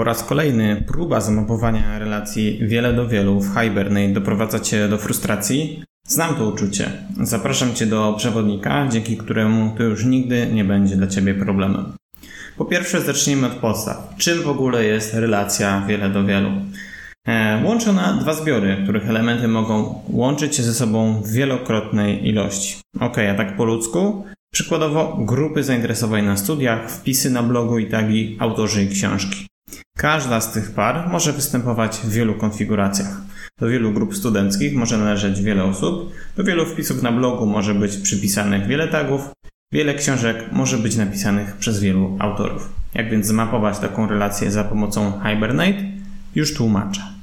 Po raz kolejny próba zamapowania relacji wiele do wielu w Hibernate doprowadza Cię do frustracji? Znam to uczucie. Zapraszam Cię do przewodnika, dzięki któremu to już nigdy nie będzie dla Ciebie problemem. Po pierwsze zacznijmy od podstaw. Czym w ogóle jest relacja wiele do wielu? E, łączy ona dwa zbiory, których elementy mogą łączyć się ze sobą w wielokrotnej ilości. Ok, a tak po ludzku? Przykładowo grupy zainteresowań na studiach, wpisy na blogu i tagi autorzy i książki. Każda z tych par może występować w wielu konfiguracjach. Do wielu grup studenckich może należeć wiele osób, do wielu wpisów na blogu może być przypisanych wiele tagów, wiele książek może być napisanych przez wielu autorów. Jak więc zmapować taką relację za pomocą Hibernate? Już tłumaczę.